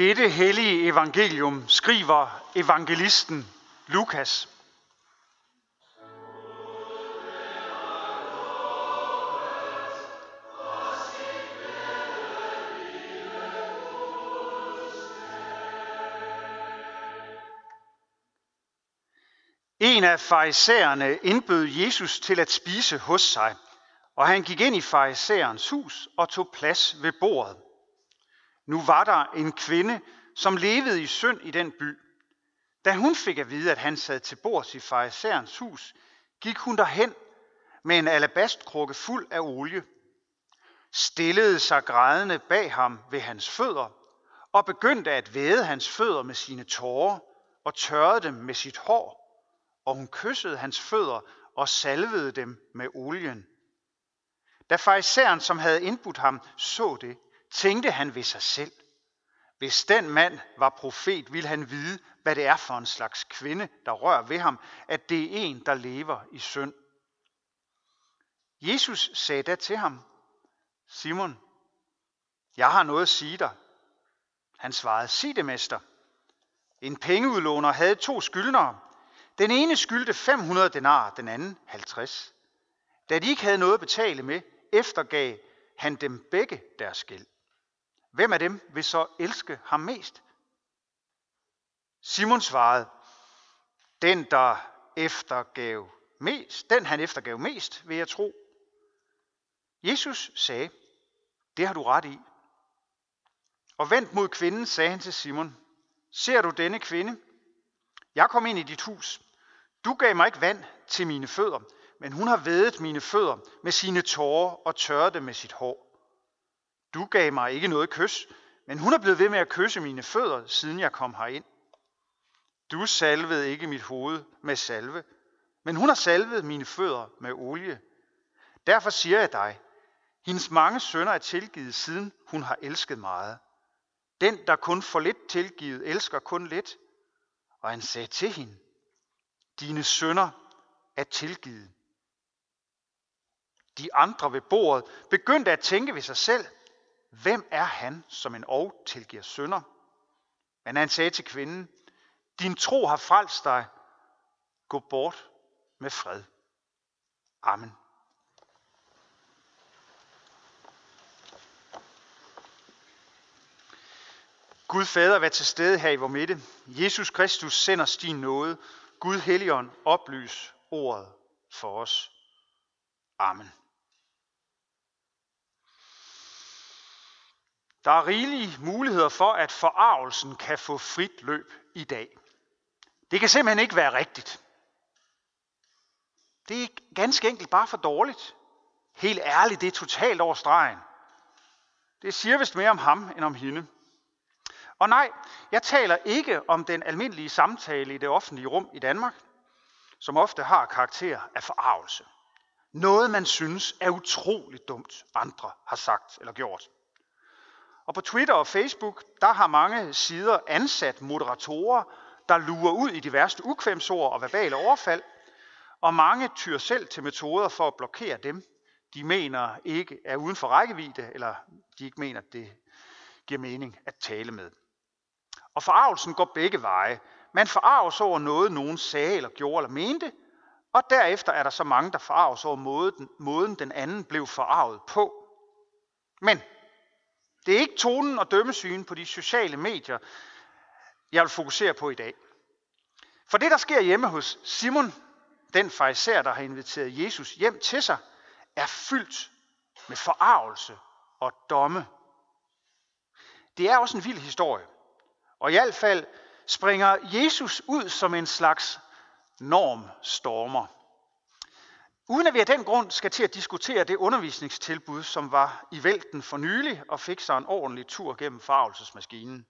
Dette hellige evangelium skriver evangelisten Lukas. En af farisæerne indbød Jesus til at spise hos sig, og han gik ind i farisæerens hus og tog plads ved bordet. Nu var der en kvinde, som levede i synd i den by. Da hun fik at vide, at han sad til bords i farisæerens hus, gik hun derhen med en alabastkrukke fuld af olie, stillede sig grædende bag ham ved hans fødder og begyndte at væde hans fødder med sine tårer og tørrede dem med sit hår, og hun kyssede hans fødder og salvede dem med olien. Da farisæeren, som havde indbudt ham, så det, tænkte han ved sig selv. Hvis den mand var profet, ville han vide, hvad det er for en slags kvinde, der rører ved ham, at det er en, der lever i synd. Jesus sagde da til ham, Simon, jeg har noget at sige dig. Han svarede, sig det, mester. En pengeudlåner havde to skyldnere. Den ene skyldte 500 denar, den anden 50. Da de ikke havde noget at betale med, eftergav han dem begge deres gæld. Hvem af dem vil så elske ham mest? Simon svarede, den der eftergav mest, den han eftergav mest, vil jeg tro. Jesus sagde, det har du ret i. Og vendt mod kvinden sagde han til Simon, ser du denne kvinde? Jeg kom ind i dit hus. Du gav mig ikke vand til mine fødder, men hun har vedet mine fødder med sine tårer og tørret dem med sit hår. Du gav mig ikke noget kys, men hun er blevet ved med at kysse mine fødder, siden jeg kom herind. Du salvede ikke mit hoved med salve, men hun har salvet mine fødder med olie. Derfor siger jeg dig, hendes mange sønner er tilgivet, siden hun har elsket meget. Den, der kun får lidt tilgivet, elsker kun lidt. Og han sagde til hende, dine sønner er tilgivet. De andre ved bordet begyndte at tænke ved sig selv, hvem er han, som en og tilgiver sønder? Men han sagde til kvinden, din tro har frelst dig. Gå bort med fred. Amen. Gud Fader, vær til stede her i vor midte. Jesus Kristus sender os din nåde. Gud Helligånd, oplys ordet for os. Amen. Der er rigelige muligheder for, at forarvelsen kan få frit løb i dag. Det kan simpelthen ikke være rigtigt. Det er ganske enkelt bare for dårligt. Helt ærligt, det er totalt over stregen. Det siger vist mere om ham end om hende. Og nej, jeg taler ikke om den almindelige samtale i det offentlige rum i Danmark, som ofte har karakter af forarvelse. Noget, man synes er utroligt dumt, andre har sagt eller gjort. Og på Twitter og Facebook, der har mange sider ansat moderatorer, der lurer ud i de værste ukvemsord og verbale overfald, og mange tyr selv til metoder for at blokere dem, de mener ikke er uden for rækkevidde, eller de ikke mener, det giver mening at tale med. Og forarvelsen går begge veje. Man forarves over noget, nogen sagde eller gjorde eller mente, og derefter er der så mange, der forarves over måden, måden den anden blev forarvet på. Men det er ikke tonen og dømmesyn på de sociale medier, jeg vil fokusere på i dag. For det, der sker hjemme hos Simon, den fariser, der har inviteret Jesus hjem til sig, er fyldt med forarvelse og domme. Det er også en vild historie. Og i hvert fald springer Jesus ud som en slags normstormer. Uden at vi af den grund skal til at diskutere det undervisningstilbud, som var i vælten for nylig og fik sig en ordentlig tur gennem farvelsesmaskinen.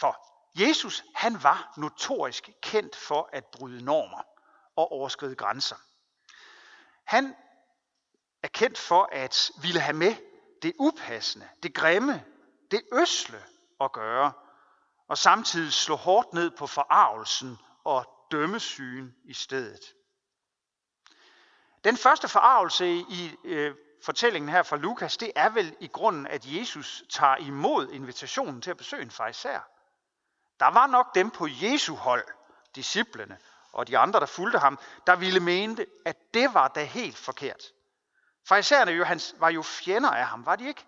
For Jesus, han var notorisk kendt for at bryde normer og overskride grænser. Han er kendt for at ville have med det upassende, det grimme, det øsle at gøre, og samtidig slå hårdt ned på forarvelsen og dømmesygen i stedet. Den første forarvelse i øh, fortællingen her fra Lukas, det er vel i grunden, at Jesus tager imod invitationen til at besøge en fariser. Der var nok dem på Jesu hold, disciplene og de andre, der fulgte ham, der ville mene, at det var da helt forkert. Farisæerne jo, han, var jo fjender af ham, var de ikke?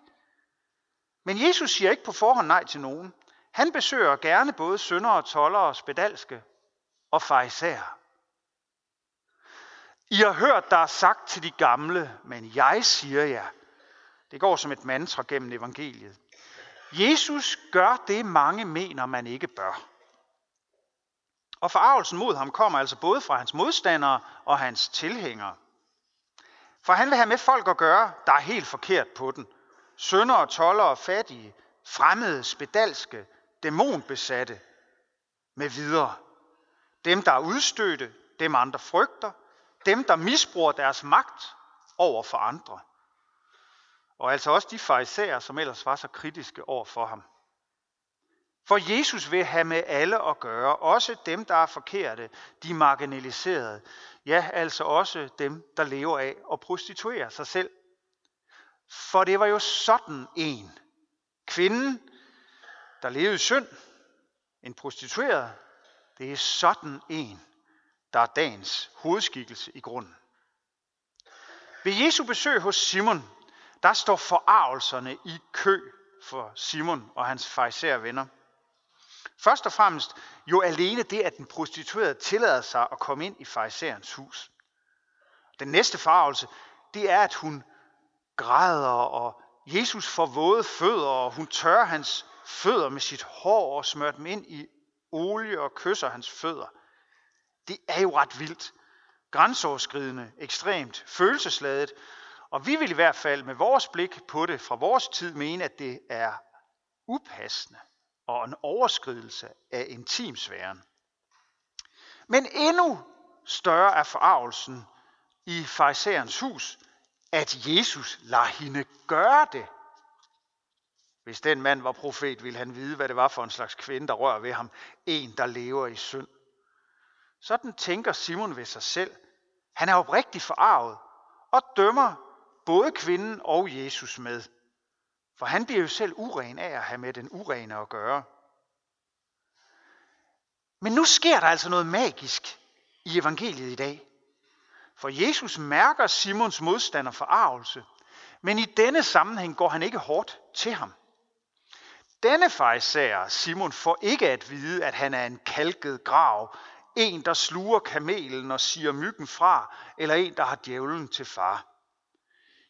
Men Jesus siger ikke på forhånd nej til nogen. Han besøger gerne både søndere, tollere, spedalske og farisæer. I har hørt, der er sagt til de gamle, men jeg siger jer. Det går som et mantra gennem evangeliet. Jesus gør det, mange mener, man ikke bør. Og forarvelsen mod ham kommer altså både fra hans modstandere og hans tilhængere. For han vil have med folk at gøre, der er helt forkert på den. Sønder, tollere, fattige, fremmede, spedalske, dæmonbesatte med videre. Dem, der er udstødte, dem andre frygter, dem, der misbruger deres magt over for andre. Og altså også de farisæer, som ellers var så kritiske over for ham. For Jesus vil have med alle at gøre, også dem, der er forkerte, de marginaliserede. Ja, altså også dem, der lever af at prostituere sig selv. For det var jo sådan en. Kvinden, der levede i synd, en prostitueret, det er sådan en, der er dagens hovedskikkelse i grunden. Ved Jesu besøg hos Simon, der står forarvelserne i kø for Simon og hans farisæer venner. Først og fremmest jo alene det, at den prostituerede tillader sig at komme ind i farisæerens hus. Den næste farvelse, det er, at hun græder, og Jesus får våde fødder, og hun tørrer hans fødder med sit hår og smører dem ind i olie og kysser hans fødder. Det er jo ret vildt. Grænseoverskridende, ekstremt, følelsesladet. Og vi vil i hvert fald med vores blik på det fra vores tid mene, at det er upassende og en overskridelse af intimsfæren. Men endnu større er forarvelsen i farisæerens hus, at Jesus lader hende gøre det. Hvis den mand var profet, ville han vide, hvad det var for en slags kvinde, der rører ved ham. En, der lever i synd. Sådan tænker Simon ved sig selv. Han er oprigtigt forarvet og dømmer både kvinden og Jesus med. For han bliver jo selv uren af at have med den urene at gøre. Men nu sker der altså noget magisk i evangeliet i dag. For Jesus mærker Simons modstander forarvelse, men i denne sammenhæng går han ikke hårdt til ham. Denne fejsager, Simon, får ikke at vide, at han er en kalket grav, en, der sluger kamelen og siger myggen fra, eller en, der har djævlen til far.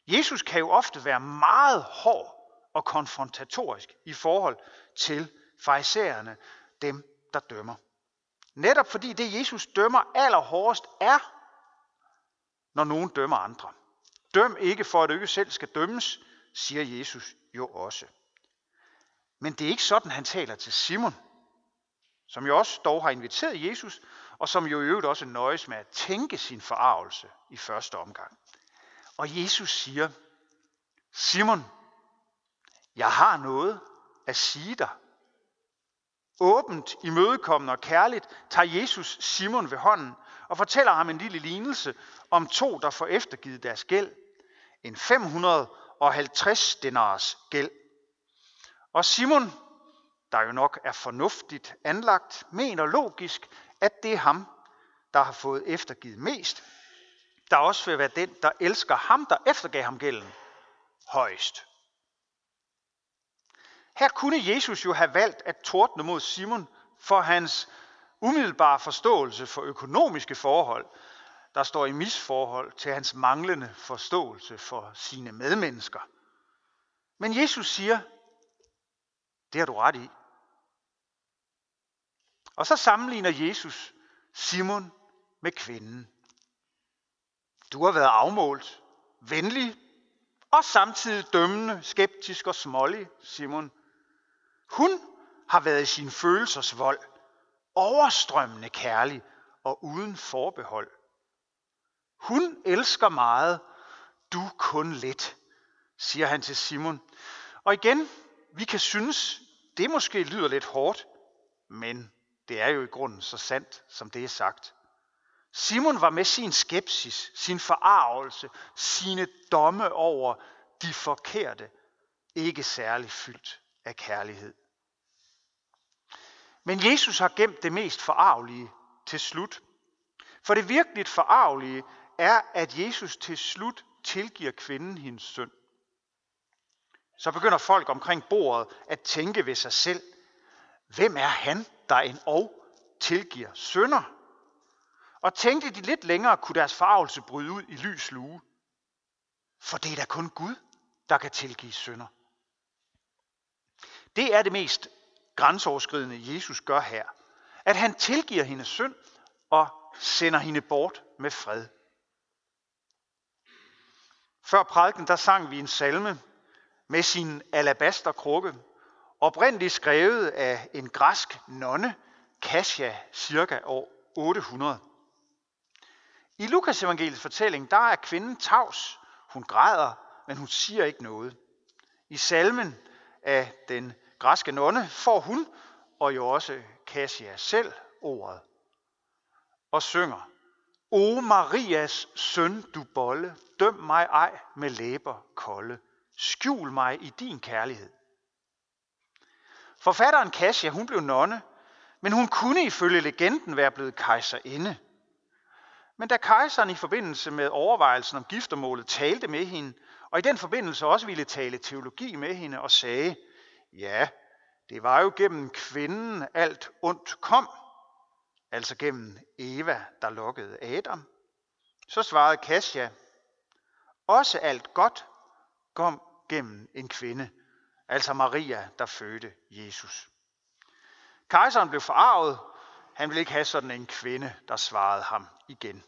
Jesus kan jo ofte være meget hård og konfrontatorisk i forhold til farisæerne, dem, der dømmer. Netop fordi det, Jesus dømmer allerhårdest, er, når nogen dømmer andre. Døm ikke for, at du ikke selv skal dømmes, siger Jesus jo også. Men det er ikke sådan, han taler til Simon, som jo også dog har inviteret Jesus, og som jo i øvrigt også nøjes med at tænke sin forarvelse i første omgang. Og Jesus siger, Simon, jeg har noget at sige dig. Åbent, imødekommende og kærligt tager Jesus Simon ved hånden og fortæller ham en lille lignelse om to, der får eftergivet deres gæld. En 550 denars gæld. Og Simon, der jo nok er fornuftigt anlagt, mener logisk, at det er ham, der har fået eftergivet mest, der også vil være den, der elsker ham, der eftergav ham gælden højst. Her kunne Jesus jo have valgt at tordne mod Simon for hans umiddelbare forståelse for økonomiske forhold, der står i misforhold til hans manglende forståelse for sine medmennesker. Men Jesus siger, det har du ret i. Og så sammenligner Jesus Simon med kvinden. Du har været afmålt, venlig og samtidig dømmende, skeptisk og smålig, Simon. Hun har været i sin følelsers vold, overstrømmende kærlig og uden forbehold. Hun elsker meget, du kun lidt, siger han til Simon. Og igen, vi kan synes, det måske lyder lidt hårdt, men det er jo i grunden så sandt, som det er sagt. Simon var med sin skepsis, sin forarvelse, sine domme over de forkerte, ikke særlig fyldt af kærlighed. Men Jesus har gemt det mest forarvelige til slut. For det virkelig forarvelige er, at Jesus til slut tilgiver kvinden hendes synd. Så begynder folk omkring bordet at tænke ved sig selv, hvem er han, der en og tilgiver synder? Og tænkte de lidt længere, kunne deres farvelse bryde ud i lys lue. For det er da kun Gud, der kan tilgive synder. Det er det mest grænseoverskridende, Jesus gør her. At han tilgiver hendes synd og sender hende bort med fred. Før prædiken, der sang vi en salme med sin alabasterkrukke, oprindeligt skrevet af en græsk nonne, Kasia, cirka år 800. I Lukas evangeliets fortælling, der er kvinden tavs. Hun græder, men hun siger ikke noget. I salmen af den græske nonne får hun, og jo også Kasia selv, ordet. Og synger, O Marias søn, du bolle, døm mig ej med læber kolde. Skjul mig i din kærlighed. Forfatteren Kasia, hun blev nonne, men hun kunne ifølge legenden være blevet kejserinde. Men da kejseren i forbindelse med overvejelsen om giftermålet talte med hende, og i den forbindelse også ville tale teologi med hende og sagde, ja, det var jo gennem kvinden alt ondt kom, altså gennem Eva, der lokkede Adam. Så svarede Kasia, også alt godt kom gennem en kvinde, altså Maria, der fødte Jesus. Kejseren blev forarvet. Han ville ikke have sådan en kvinde, der svarede ham igen.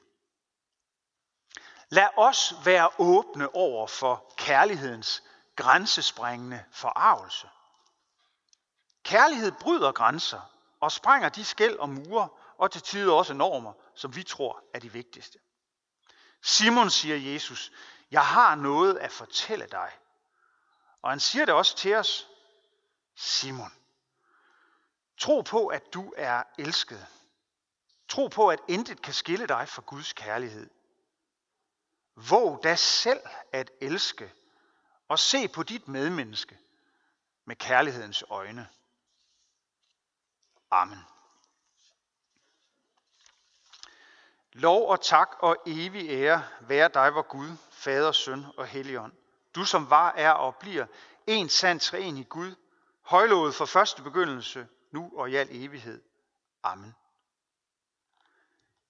Lad os være åbne over for kærlighedens grænsesprængende forarvelse. Kærlighed bryder grænser og sprænger de skæld og mure og til tider også normer, som vi tror er de vigtigste. Simon siger Jesus, jeg har noget at fortælle dig. Og han siger det også til os, Simon, tro på, at du er elsket. Tro på, at intet kan skille dig fra Guds kærlighed. Våg da selv at elske og se på dit medmenneske med kærlighedens øjne. Amen. Lov og tak og evig ære være dig, vor Gud, Fader, Søn og Helligånd. Du som var, er og bliver en sand i Gud, højlovet fra første begyndelse, nu og i al evighed. Amen.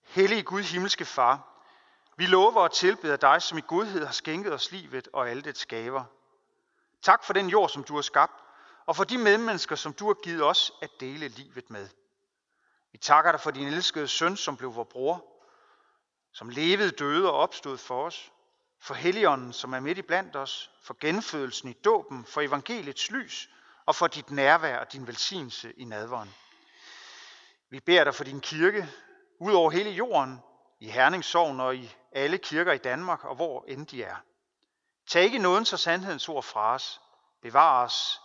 Hellige Gud, himmelske Far, vi lover og tilbeder dig, som i godhed har skænket os livet og alle det skaber. Tak for den jord, som du har skabt, og for de medmennesker, som du har givet os at dele livet med. Vi takker dig for din elskede søn, som blev vor bror, som levede, døde og opstod for os, for Helligånden, som er midt i blandt os, for genfødelsen i dåben, for evangeliets lys og for dit nærvær og din velsignelse i nadveren. Vi beder dig for din kirke, ud over hele jorden, i Herningssovn og i alle kirker i Danmark og hvor end de er. Tag ikke nådens og sandhedens ord fra os. Bevar os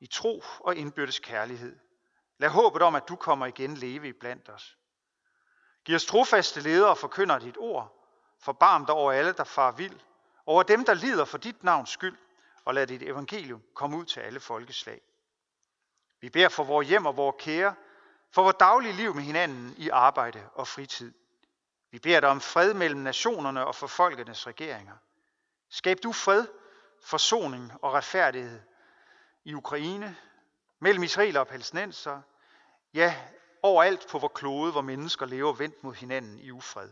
i tro og indbyrdes kærlighed. Lad håbet om, at du kommer igen leve i blandt os. Giv os trofaste ledere og forkynder dit ord. Forbarm dig over alle, der far vild. Over dem, der lider for dit navns skyld. Og lad dit evangelium komme ud til alle folkeslag. Vi beder for vores hjem og vores kære, for vores daglige liv med hinanden i arbejde og fritid. Vi beder dig om fred mellem nationerne og for folkenes regeringer. Skab du fred, forsoning og retfærdighed i Ukraine, mellem israeler og palæstinenser, ja, overalt på vor klode, hvor mennesker lever vendt mod hinanden i ufred.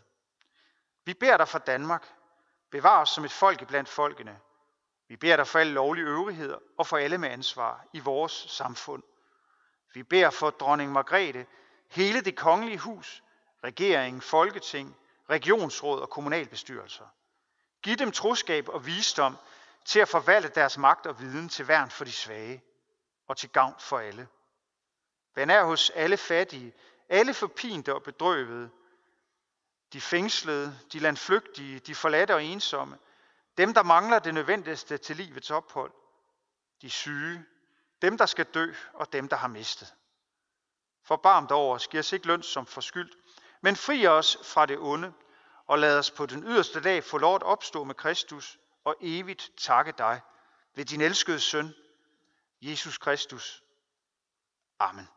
Vi beder dig for Danmark. Bevar os som et folk blandt folkene. Vi beder dig for alle lovlige øvrigheder og for alle med ansvar i vores samfund. Vi beder for dronning Margrethe, hele det kongelige hus, regering, folketing, regionsråd og kommunalbestyrelser. Giv dem troskab og visdom til at forvalte deres magt og viden til værn for de svage og til gavn for alle. Vær nær hos alle fattige, alle forpinte og bedrøvede, de fængslede, de landflygtige, de forladte og ensomme, dem, der mangler det nødvendigste til livets ophold, de syge, dem, der skal dø og dem, der har mistet. Forbarm dig over os, giv os ikke løn som forskyldt, men fri os fra det onde, og lad os på den yderste dag få lov at opstå med Kristus og evigt takke dig ved din elskede søn, Jesus Kristus. Amen.